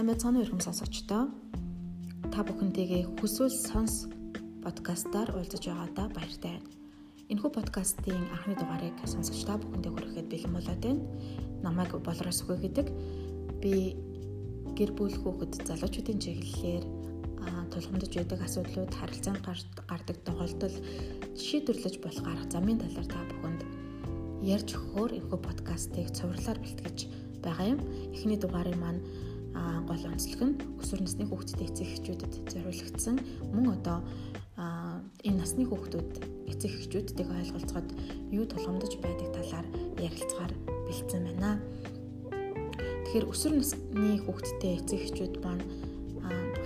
Сайн байцгаана уу өргөм сонсогчдоо. Та бүхэнтэйгээ хүсвэл сонс подкастаар уулзаж байгаадаа баяртай байна. Энэхүү подкастын анхны дугаарыг сонсогч та бүхэндээ хүрэхэд бэлэн болоод байна. Намайг болроос үхэ гэдэг. Би гэр бүл хүүхэд залуучуудын чиглэлээр тулгамдж байдаг асуудлууд харилцаанд гардаг тохиолдол шийдвэрлэж болох арга замын талаар та бүхэнд ярьж өгөхөөр энэхүү подкастыг цувралаар бэлтгэж байгаа юм. Эхний дугаарын маань гол онцлог нь өсвөр насны хүүхдэд эцэг эхчүүдэд зориулагдсан мөн одоо энэ насны хүүхдүүд эцэг эхчүүдтэйг ойлголцоход юу тулгамдж байдаг талаар ярилцгаар бэлдсэн байна. Тэгэхээр өсвөр насны хүүхдтэй эцэг эхчүүд маань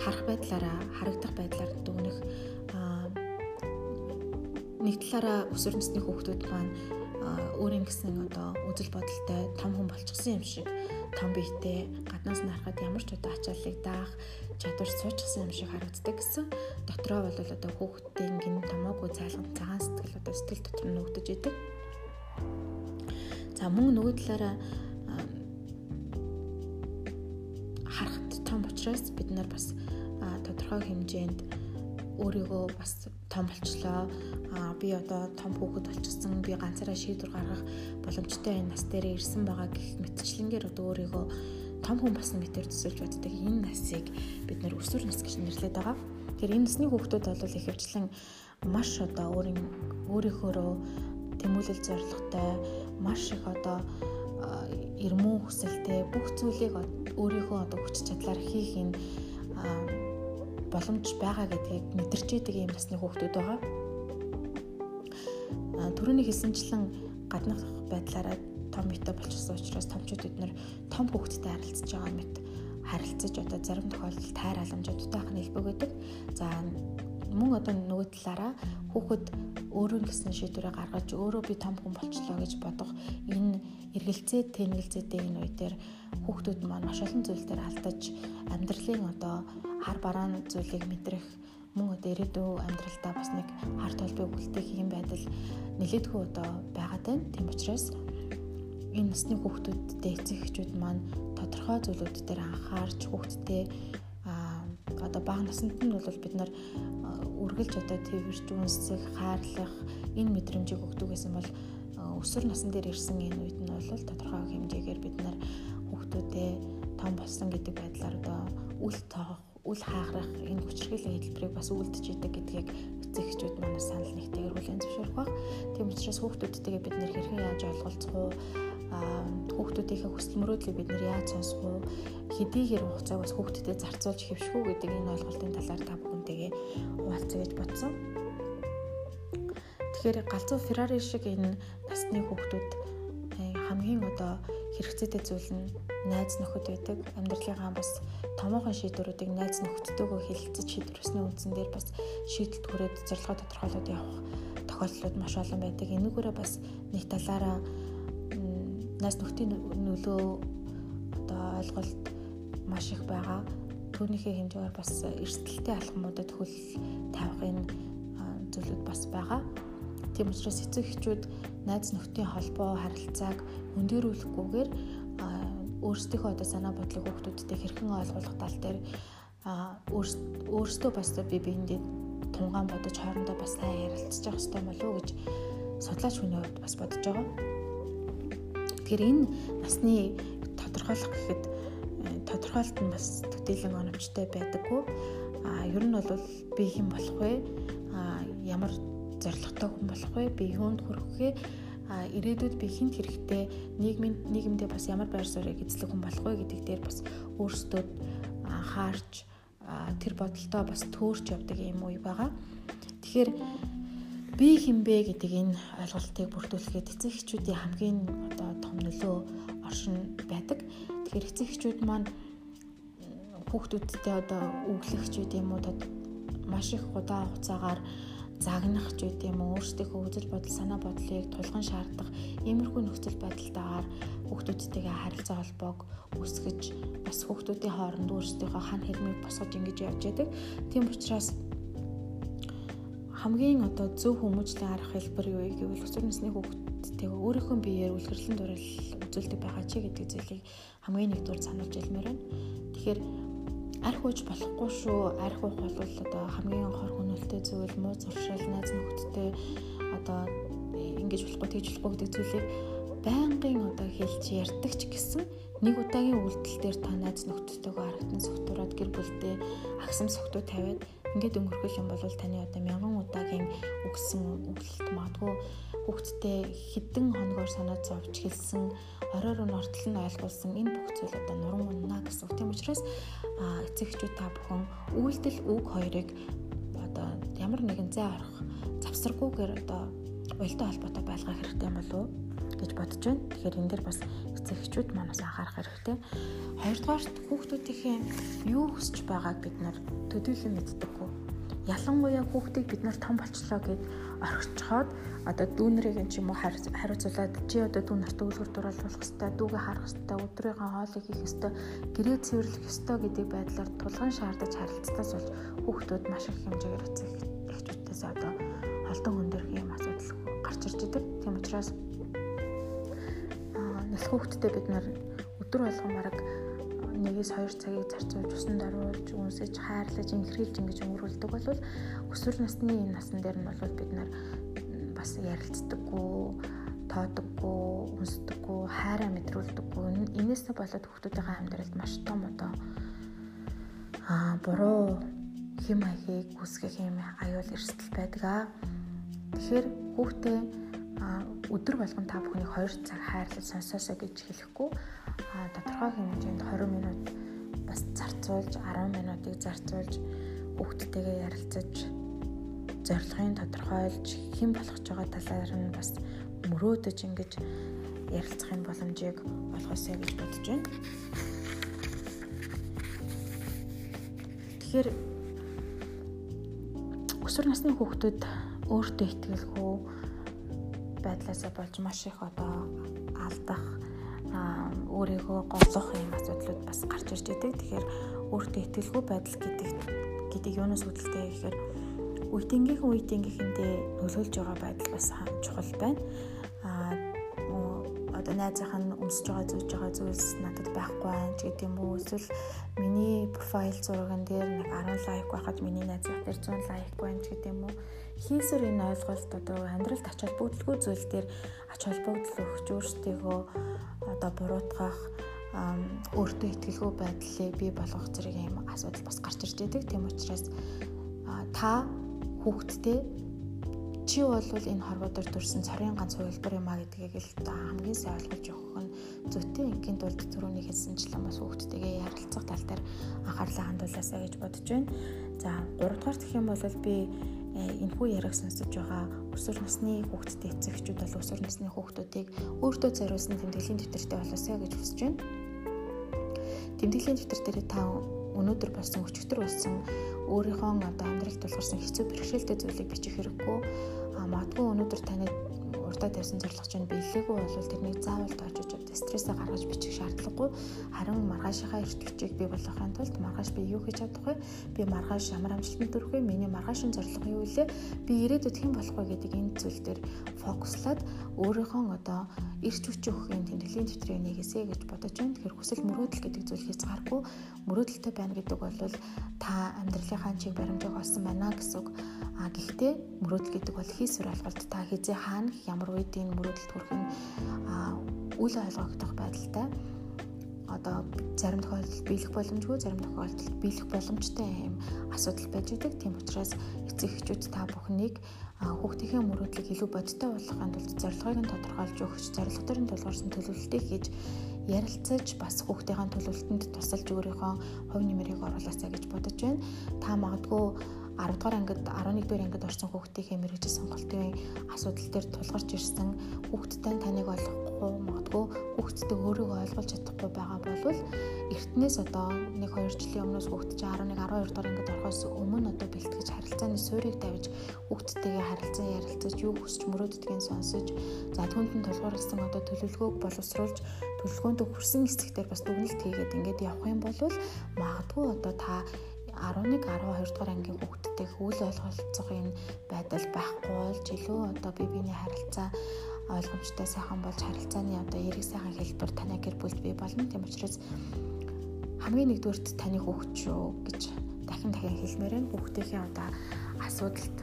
харах байдлаараа харагдах байдлаар дүгнэх нэг талаараа өсвөр насны хүүхдүүд маань өөрийн гэсэн одоо үзэл бодолтой том хүн болчихсон юм шиг том биетэй гаднаас нь харахад ямар ч одоо ачааллыг даах чадвар суучихсан юм шиг харагддаг гэсэн. Дотроо бол одоо хүүхдийн гин томоогүй цайлган цагаан сэтгэл одоо сэтгэл дотор нь нөгдөж идэг. За мөн нөгөө талаараа харахад том учраас бид нар бас тодорхой хэмжээнд өөрийгөө бас том болчлоо би одоо том хүүхэд болчихсон би ганцаараа шийдвэр гаргах боломжтой энэ нас дээр ирсэн байгаа гэх мэтчлэнгээр одоо өөрийгөө том хүн болсон мэтэр төсөлж боддог энэ насыг бид нэр өсвөр нас гэж нэрлэдэг байгаа. Тэгэхээр энэ насны хүүхдүүд бол ихэвчлэн маш одоо өөрийн өөрийнхөөрөө тэмүүлэл зоригтой маш их одоо эрмүү хүсэлтэй бүх зүйлийг өөрийнхөө одоо хүч чадлаар хийх энэ боломж байгаа гэдгийг мэдэрч идэг юм насны хүүхдүүд байгаа. Төрөний хэлсэнчлэн гаднах байдлаараа том битэй болчихсон учраас томчууд нэр том хүүхдтэй харилцаж байгаа мэт харилцаж одоо зарим тохиолдолд тайр халамжууд утаахан хэлбэг байдаг. За мөн одоо нөгөө талаараа хүүхэд өөрөө гэсэн шийдвэрээ гаргаж өөрөө би том хүн болчлоо гэж бодох энэ эргэлзээ тэнэлзээтэй энэ үе дээр хүүхдүүд маань маш олон зүйл дээр алдаж амьдралын одоо хар бараан зүйлийг мэдрэх мөн одоо ирээдүй амьдралдаа бас нэг хар толбыг үлдээх юм байдал нэлээдгүй одоо байгаад байна. Тийм учраас энэ насны хүүхдүүдтэй эцэг эхчүүд маань тодорхой зүйлүүд дээр анхаарч хүүхдтэй одоо бага наснд нь бол бид нар үргэлж одоо тэрвэрч үнсэх, хайрлах энэ мэдрэмжийг өгдөг гэсэн бол өсвөр насн дээр ирсэн энэ үед нь бол тодорхой хэмжээгээр бид нар хүүхдүүдээ том болсон гэдэг байдлаар одоо үл тоох үл хааграх энэ хүчрхийллийн хэлбэрийг бас үлдэж идэг гэдгийг эцэгчүүд манаас санал нэгтэйгээр хүлээн зөвшөөрөх баг. Тийм учраас хүүхдүүдтэйгээ бид нэр хэрхэн яаж ойлголцох уу? хүүхдүүдийнхээ хүсэл мөрөөдлийг бид нэр яаж сонсох уу? Хэдийгээр хугацааг бас хүүхдэд зарцуулж хэвших үү гэдэг энэ ойлголтын талаар та бүхэнтэйгээ хуваалцъя гэж бодсон. Тэгэхээр галзуу Феррари шиг энэ насны хүүхдүүд хамгийн одоо хэрэгцээтэй зүйл нь найз нөхөд байдаг. Амьдралынхаа бас томоохон шийдвэрүүдийг найз нөхдөдөө хэлэлцэж шийдвэрлэсний үндсэн дээр бас шийдэлт хүрээд зорилгоо тодорхойлоод явах тохиолдлууд маш олон байдаг. Энэгээрээ бас нэг талаараа найз нөхдийн нөлөө одоо ойлголт маш их байгаа. Түүнийхээ хэмжээгээр бас эрсдэлтэй алхмуудад хөл тавихын зүйлүүд бас байгаа. Тийм учраас эцэг эхчүүд найз нөхдийн холбоо харилцааг өндөрүүлэхгүйгээр өөрсдийнхөө одоо санаа бодлыг хүүхдүүдтэй хэрхэн ойлгуулах тал дээр өөрсдөө бас би биендээ тунгаан бодож хоорондоо бас сайн ярилцж явах хэрэгтэй болов уу гэж судлаач хүний хувьд бас бодож байгаа. Тэгэхээр энэ насны тодорхойлох гэхэд э, тодорхойлолт нь бас төдийлөн оновчтой байдаггүй. А ер нь бол би хэн болох вэ? А ямар зоригтой хүн болох вэ? Би юунд хүрэх вэ? А ирээдүйд би хинт хэрэгтэй нийгмийн нийгэмдээ бас ямар байр суурийг эзлэх хүн болох вэ гэдэг дээр бас өөрсдөө анхаарч тэр бодолтой бас төөрч явдаг юм уу байгаа. Тэгэхээр би хинбэ гэдэг энэ ойлголтыг бүрдүүлэхэд эцэг эхчүүдийн хамгийн одоо том нөлөө оршин байдаг. Тэгэхээр эцэг эхчүүд маань хүүхдүүдтэй одоо өглөгч үү юм уу маш их удаа хугацаагаар загнах ч үгүй юм уу өөрсдийнхөө үзэл бодол санаа бодлыг тулган шаардах иймэрхүү нөхцөл байдалтайгаар хүүхдүүдтэйгээ харилцаа холбоог үсгэж бас хүүхдүүдийн хооронд өөрсдийнхөө хан хэрмийг босгож ингэж явж байдаг. Тийм учраас хамгийн одоо зөв хүмүүжлийн арга хэлбэр юу гэвэл өсвөр насны хүүхдтэйгээ өөрийнхөө биеэр үлгэрлэн дуурал үзүүлдэг байгаа чи гэдэг зүйлийг хамгийн нэгдүгээр сануулж илмээр байна. Тэгэхээр архиуж болохгүй шүү. Архиух бол одоо хамгийн хор хөнөөлтэй зүйл муу зуршил найз нөхдөдтэй одоо ингэж болохгүй тэгж болохгүй гэдэг зүйлийг байнгын одоо хэлж ярьдаг ч гэсэн нэг удаагийн үйлдэл дээр та найз нөхдөдтэйгөө харагдан согтураад гэр бүлдээ агсам согтуу тавиад ингээд өнгөрөх юм бол таны одоо мянган удаагийн үгсэн үгэлт магадгүй хүүхдтэй хідэн хоногор санаа зовж хэлсэн оройр нь ортол нь ойлгуулсан энэ бүх зүйл одоо нуран унана гэсэн үг. Тийм учраас эцэгчүүд та бүхэн үйлдэл үг хоёрыг ямар нэгэн зай арах завсаргүйгээр одоо уялдаа холбоотой байлгах хэрэгтэй юм болов гэж бодож байна. Тэгэхээр энэ дэр бас эцэгчүүд манаас анхаарах хэрэгтэй. Хоёрдугаарт хүүхдүүдийн юу хүсэж байгааг бид нар төдийлөн мэддэггүй. Ялангуяа хүүхдийг бид нар том болчлоо гэд орхичхоод одоо дүүнэрийг юм ч юм уу хариуцуулаад чи одоо дүү нарт өгүүлбэр дуруулах хэвээр дүүгээ харах хэвээр өдрийнхөө хоолыг хийх хэвээр гэрээ цэвэрлэх хэвээр гэдэг байдлаар тулгын шаардаж харилцтаас болж хүүхдүүд маш их хэмжээгээр эцэг эхчүүдээс одоо холдон өндөр ийм асуудал гарч ирж идэг. Тийм учраас нэлх хүүхдтэй бид нар өдөр болгон бараг нэгээс 2 цагийг зарцуулж усанд оруулж, үнсэж, хайрлаж, инхрийлж ингэж өнгөрүүлдэг бол өсвөр насны энэ насн дээр нь бол бид нар бас ярилцдаггүй, тоодоггүй, үнсдэггүй, хайраа мэдрүүлдэггүй. Инээсээ болоод хүүхдүүдийн амьдралд маш том одоо аа буруу хэм маягийг үүсгэх юм аюул эрсдэл байдаг аа. Тэгэхээр хүүхдээ өдөр болгон та бүхнийг 2 цаг хайрлаж сонсоосоо гэж хэлэхгүй тодорхой хэмжээнд 20 минут бас зарцуулж 10 минутыг зарцуулж хүүхдтэйгээ ярилцаж зорилгын тодорхойлж хэн болох ч байгаа талаар нь бас мөрөөдөж ингэж ярилцахын боломжийг олгосоо гэж бодож байна. Тэгэхээр өсвөр насны хүүхдүүд өөртөө итгэлгүй байдлаасаа болж маш их одоо алдах өөрийгөө голох юм асуудлууд бас гарч ирж байдаг. Тэгэхээр өөртөө итгэлгүй байдал гэдэг гэдэг юунаас үүдэлтэй гэхээр үеийнхээ үеийнхээндээ нөлөөлж байгаа байдал бас чухал байна. Аа одоо найзынх нь өмсөж байгаа зүүж байгаа зүйлс надад байхгүй байх ч гэдэг юм уу эсвэл миний профайл зураган дээр нэг 10 лайк байхад миний найзынх дээр 100 лайк байна ч гэдэг юм уу хийсэр энэ ойлголт одоо амьдралд ач холбогдолгүй зүйл дээр ач холбогдол өгч өөрсдийгөө одоо буруутгах өөртөө ихтгэлгүй байдлыг бий болгох зэрэг юм асуудал бас гарч ирж байдаг. Тийм учраас та хүүхдтэй чи бол энэ хорвоодор төрсэн цорын ганц хувилбар юм а гэдгийг л хамгийн сайн ойлгож өгөх нь зүйтэй ингийн тулд түрүүний хэлсэнчлэн бас хүүхдтэйгээ ярилцах тал дээр анхаарлаа хандуулаасаа гэж бодож байна. За 3 дугаар гэх юм бол би энэхүү яриг сонсож байгаа өсвөр насны хүүхдтэй эцэгчүүд бол өсвөр насны хүүхдүүдийг өөртөө зориулсан тэмдэглэлийн дэвтэртэй болоосаа гэж хүсэж байна. Тэмдэглэлийн дэвтэр дээр та өнөөдөр болсон өчигдөр болсон өөрийнхөө одоо амьдралд тулгарсан хэцүү бэрхшээлтэй зүйлийг бичих хэрэггүй. А магадгүй өнөөдөр таны урдаа тавьсан зорилго чинь биелээгүй бол тэрнийг заавал тоожж стрессээ гаргаж бичих шаардлагагүй. Харин маргаашийнхаа эртгчийг бий болгохын тулд маргааш би юу хийж чадах вэ? Би маргааш ямар амжилтанд хүрэх вэ? Миний маргаашийн зорилго юу вэ? Би ирээдүйд хэн болох вэ гэдэг энэ зүйл дээр фокуслаад өөрийнхөө одоо эрч хүч өгөхийн тэмдэглэлийн дэвтрийг нэгээсэй гэж бодож байна. Тэгэхээр хүсэл мөрөөдөл гэдэг зүйл хязгааргүй мөрөөдөлтэй байна гэдэг бол та амьдралынхаа чиг баримжааг олсон байна гэсэн үг. А гэхдээ мөрөөдөл гэдэг бол хийсвэр ойлголт та хизээ хаана ямар үед энэ мөрөөдөлд хүрэх нь үл ойлгогдох байдалтай одоо зарим тохиолдолд биелэх боломжгүй зарим тохиолдолд биелэх боломжтой юм асуудал байж идэг. Тийм учраас эцэг эхчүүд та бүхнийг хүүхдийнхээ мөрөөдлийг илүү бодиттой болгохын тулд зорилгыг нь тодорхойлж өгч зорилго төрөнд тулгуурсан төлөвлөлтийг хийж ярилцаж бас хүүхдийн төлөвлөлтөнд тусалж өөрийнхөө хувь нэмрийг оруулаасаа гэж бодож байна. Та магадгүй 10 дугаар ангид 11 дугаар ангид орсон хүүхдийнхээ мэрэгжил сонголтын асуудал дээр тулгарч ирсэн хүүхдтэй таныг олохгүй магадгүй хүүхдтэй өөрийгөө ойлгуулж чадахгүй байгаа бол эртнээс одоо 1 2 жилийн өмнөөс хүүхд чинь 11 12 дугаар ангид орохоос өмнө одоо бэлтгэж харилцааны суурийг тавьж хүүхдтэйгээ харилцан ярилцаж юу хүсч мөрөөддгийг сонсож за түүнд нь тулгуурласан одоо төлөвлөгөөг боловсруулж төлөвлөгөөнд хүрсэн хэсэгтэр бас дүгнэлт хийгээд ингээд явах юм бол магадгүй одоо та 11 12 дугаар ангийн хүүхдтэй үйл ойлголцох энэ байдал байхгүй болж илүү одоо бие биений харилцаа ойлгомжтой сайхан болж харилцааны одоо эрэг сайхан хэлбэр танай гэр бүлд бий болно. Тийм учраас хамгийн нэгдүгürt таны шүү гэж дахин дахин хэлмээр энэ хүүхдийнхээ одоо асуудалд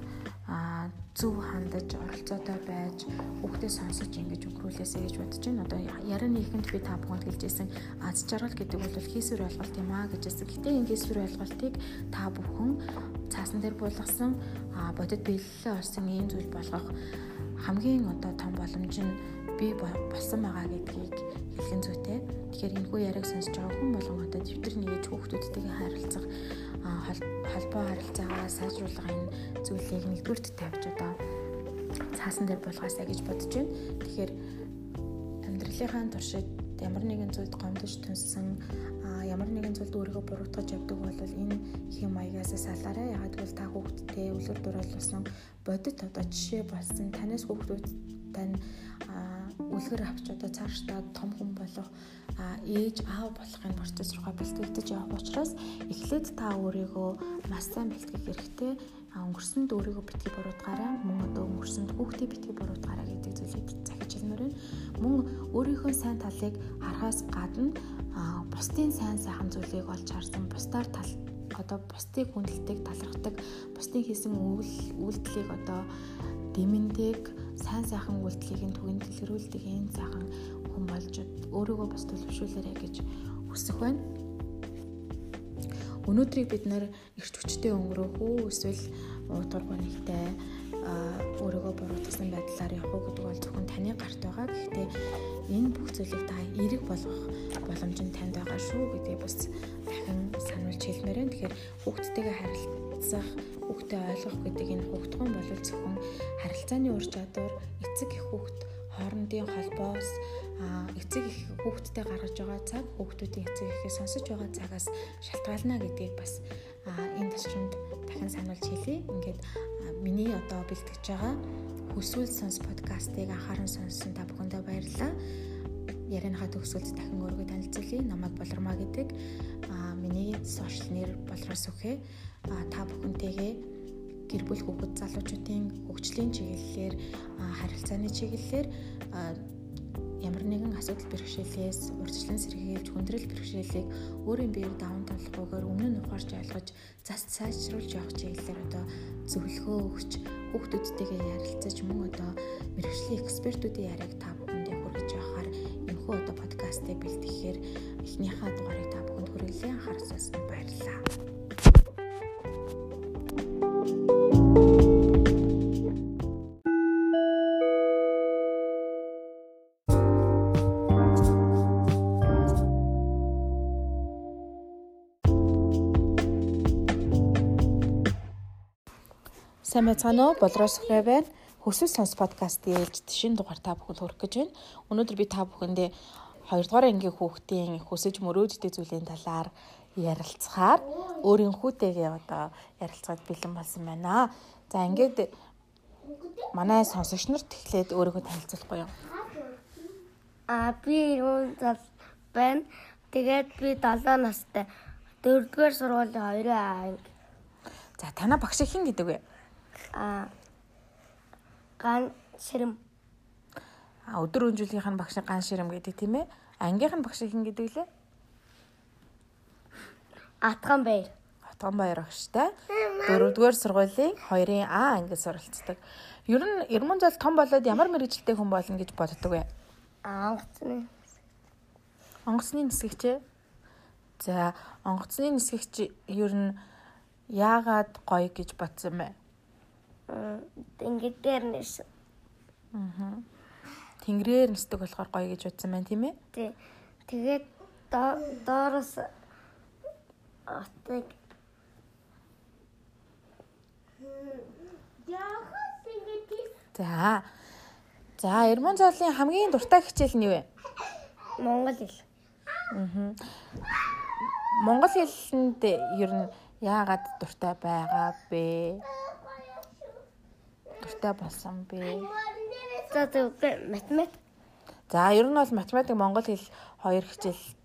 зөв хандаж оролцоотой байж хүүхдээ сонсож ингэж өнгөрүүлээсэй гэж бодож байна. Одоо яран ихэнд би та бүхэнд хэлжсэн аз жаргал гэдэг бол хийсвэр ойлголт юм аа гэжсэн. Гэтэ энэ хийсвэр ойлголтыг та бүхэн цаасан дээр буулгасан бодит биелэлээ орсон ийм зүйл болгох хамгийн одоо том боломж нь би болсон байгаа гэдгийг хэлхэн зүйтэй. Тэгэхээр энэ хүү яриаг сонсож байгаа хүн болгон одоо дэвтэр нэгж хүүхдүүдтэйгээ харилцах холбоо харилцаагаа сайжруулах энэ зүйлийг нэгдүгüрт тавьж одоо цаасан дээр буулгаасаа гэж бодож байна. Тэгэхээр амьдралынхаа туршид ямар нэгэн зүйлд гомдож түнсэн ямар нэгэн зүйлд өөрийгөө буруутгаж явдаг бол энэ хэм маягаас салаарай. Ягаад гэвэл та хүүхдтэй үлгэр дуурайлсан бодит одоо жишээ болсон танаас хүүхдүүд тань үлгэр авч одоо цаашдаа том хүн болох ээж аав болохын процесс руугаа бэлтгэгдэж явах учраас эхлээд та өөрийгөө маш сайн бэлтгэх хэрэгтэй өнгөрсөнд өөрийгөө битгий буруутгаарай мөн одоо өнгөрсөнд хүүхдээ битгий буруутгаарай гэдэг зүйлийг захиж хэлмээр байна. Мөн өөрийнхөө сайн талыг харахаас гадна бусдын сайн сайхан зүйлийг олж харсан бусдаар тал одоо бусдыг хүндэлдэг талархдаг бусдын хийсэн үйл үйлдэлийг одоо дэмэндэг сайн сайхан үйлдэлийг нь түгэнд дэлгэрүүлдэг энэ сайхан хүн болж өөрийгөө бас төлөвшүүлээрэй гэж хүсэх байна. Өнөөдрийг бид нэр эрт хүчтэй өнгөрөөх үү эсвэл уудгаргүй нэгтэй өөрийгөө буруутгасан байдлаар явах гэдэг бол зөвхөн таны гарт байгаа. Гэхдээ энэ бүх зүйлийг та эерэг болгох боломж нь танд байгаа шүү гэдгийг бас дахин сануулж хэлмээр байна. Тэгэхээр хүүхдтэйгээ харилцах, хүүхдэд ойлгох гэдэг энэ хүүхдгэн бол зөвхөн харилцааны ур чадвар, эцэг их хүүхд хоорондын холбоос эцэг их хүүхдтэй гаргаж байгаа цаг хүүхдүүдийн эцэг ихээ сонсож байгаа цагаас шалтгаална гэдгийг бас энэ ташрамд дахин сануулж хэлье. Ингээд миний одоо бэлтгэж байгаа хүсвэл сонс подкастыг анхааран сонссон та бүхэндээ баярлалаа. Ярианыхаа төгсгөлд дахин өөрийгөө танилцуулъя. Намайг Болормаа гэдэг. Аа миний сошиал нэр Болроос үхэ. Аа та бүхэнтэйгээ гэр бүл хүүхэд залуучуудын хөгжлийн чиглэлээр харилцааны чиглэлээр ямар нэгэн асуудал бэрхшээлээс урьдчилан сэргийлж хүндрэл бэрхшээлийг өөрийн биеэр даван туулахгүйгээр өмнө нь ухаарч ойлгож зас сайжруулж явах чиглэлээр одоо зөвлөгөө өгч хүүхдүүдтэйгээ ярилцаж мөн одоо мэрэгжлийн экспертүүдийн яриаг та бүхэндээ хүргэж явахаар энэхүү одоо подкастыг бэлтгэхээр эхнийхээ дугаарыг та бүхэнд хүргэлээ анхаарсан баярлалаа. Сайн байцгаана уу? Болроос хэ байна. Хөсөл сонс подкастын ээлжид шинэ дугаар та бүхэнд хүргэх гэж байна. Өнөөдөр би та бүхэндээ 2 дугаар ангийн хүүхдийн хөсөж мөрөөддөг зүйлийн талаар ярилцахаар өөрийнхүүтэйгээ одоо ярилцаад бэлэн болсон байна. За ингээд манай сонсогч нарт эхлээд өөрийгөө танилцуулахгүй юу? А би юун зал байна. Тэгээд би 7 настай. 4-р сургуулийн 2 анги. За танаа багш хэн гэдэг вэ? А ган ширэм а өдөр өнжүүлгийнх нь багш ган ширэм гэдэг тийм ээ. Ангийнх нь багш хин гэдэг лээ атган баяр атган баяр багштай дөрөвдүгээр сургуулийн 2-ын А ангид суралцдаг. Ер нь Ермөн зал том болоод ямар мэрэгчлээ хүн болно гэж боддог вэ? Онгоцны онгоцны нисгэгч за онгоцны нисгэгч ер нь яагаад гоё гэж бодсон бэ Тэнгэр дээр нэс. Аа. Тэнгэрээр нисдэг болохоор гоё гэж утсан байна тийм ээ? Тий. Тэгээд доороос атыг За. За, Эрмон цаалын хамгийн дуртай хичээл нь юу вэ? Монгол хэл. Аа. Монгол хэлэнд ер нь яагаад дуртай байгаа бэ? Дуртай болсон бэ? За зөв математик. За ер нь бол математик монгол хэл хоёр хичээлд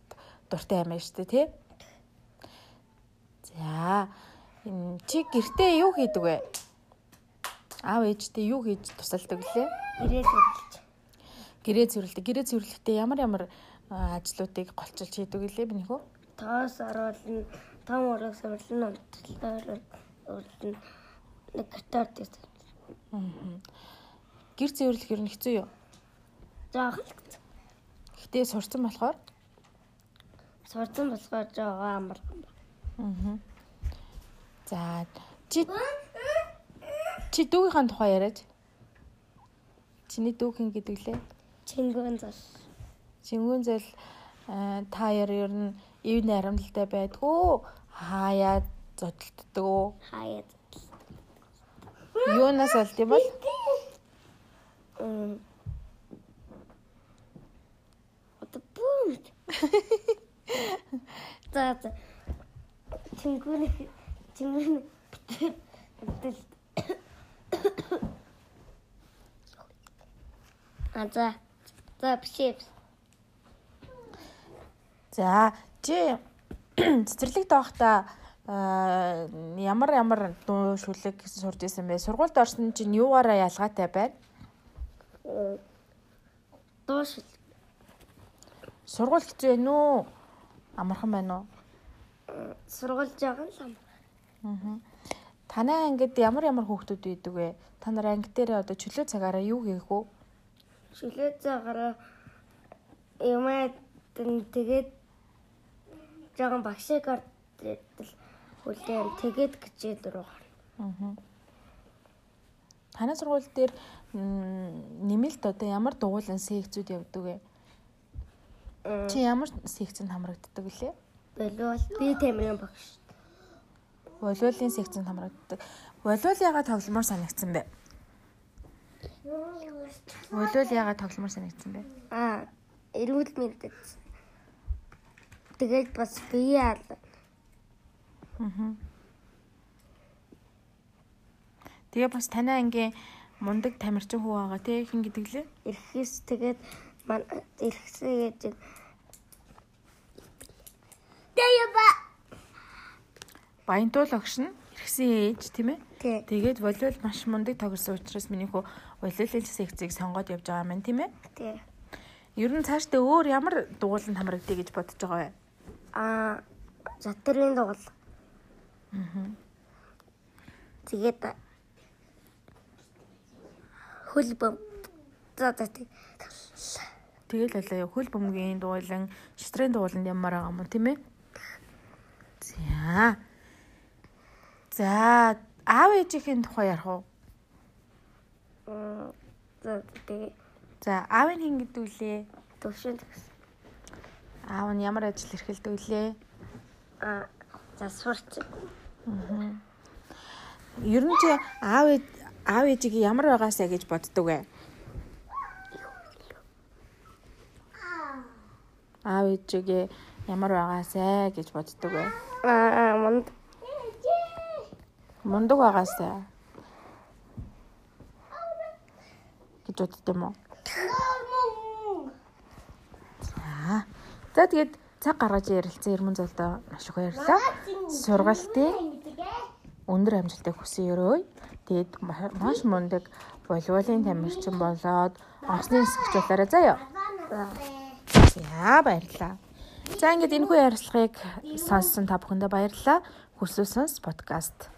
дуртай байна шүү дээ тий. За энэ чи гэртээ юу хийдэг вэ? Аав ээжтэй юу хийж тусалдаг лээ? Гэрээ зөвлөж. Гэрээ зөвлөдөг. Гэрээ зөвлөхдөө ямар ямар ажлуудыг голчилж хийдэг лээ бинийхүү? тоос оруулна, том ураг сурлна, унтлаар урлна. Нэг гитар дээр. Гэр цэвэрлэх ер нь хэцүү юу? Жоох Гэтэ сурцсан болохоор сурцсан болохоор жоох амар. Аа. За чи чи дүүгийнхаа тухай яриач. Чиний дүүхэн гэдэг лээ. Чингүн зал. Чингүн зал та яар ер нь ив наримдалтай байдгүй хаяа зодтолддог уу? Хаяа. Юунаас болд юм бол? Одоо бүүм. За за. Чингүн чингүн Тэгэл. А за. За бишээ. За чи цэцэрлэг доохта ямар ямар дуу шүлэг гэсэн сурж исэн бэ? Сургуульд орсон чинь юугаараа ялгаатай байна? Дуу шүлэг. Сургууль хэцүү байна уу? Амархан байна уу? Сургууль жаахан л амар. Аа. Танай ангид ямар ямар хүүхдүүд байдаг вэ? Та нар анги дээр одоо чөлөө цагаараа юу хийх вэ? Чөлөө цагаараа юмаа тэгээд жоохон багшиг ордол хүлээн тэгээд гिचээ дөрөв. Аа. Танай сургууль дээр нэмэлт одоо ямар дугуулan секцүүд явдаг вэ? Чи ямар секцэнд хамрагддаг вүлээ? Болов би тэмрийн багш волейболын секцэнд хамрагддаг. Волейбол яагаад тогломоор санагдсан бэ? Волейбол яагаад тогломоор санагдсан бэ? Аа, эрүүл мэндэд. Тэгээд бас бие аа. Тэгээ бас танай ангийн мундаг тамирчин хүү байгаа тий хин гэдэг лээ. Ирэхээс тэгээд ирэхсээ гэж Тэя ба Баянтуул огш нь иргсэн ээж тийм ээ. Тэгээд волейбол маш мундаг тоглосон учраас миний хүү волейболын секцийг сонгоод явж байгаа юм тийм ээ. Тий. Ер нь цаашдаа өөр ямар дугууланд хамрагдъя гэж бодож байгаа вэ? Аа, затрын дугуул. Аа. Тэгээд хөлбөм. За за тий. Тэгэл алаа хөл бөмбөгийн дуулан, шатрын дууланд ямар байгаа юм тийм ээ? За. За, аав ээжийн тухай ярих уу? За, тэгээ. За, аавын хин гэдэг үлээ? Төвшин. Аав нь ямар ажил эрхэлдэг үлээ? Аа, за сурч. Аа. Ер нь чи аав аав ээжийг ямар байгаасаа гэж боддог вэ? Аав ээжийг ямар байгаасаа гэж боддог вэ? Аа, манд мундаг байгаасай гэж бодд юм уу? За. За тэгээд цаг гаргаж ярилцсан Ермэн золдоо маш их баярлалаа. Сургалтын өндөр амжилтыг хүсье өрөөй. Тэгээд маш мундаг волейболын тамирчин болоод онцны хэсэгч болоорой заяа. За баярлалаа. За ингээд энэ хүү ярилцлагыг сонссон та бүхэндээ баярлалаа. Хүслүүсэнс подкаст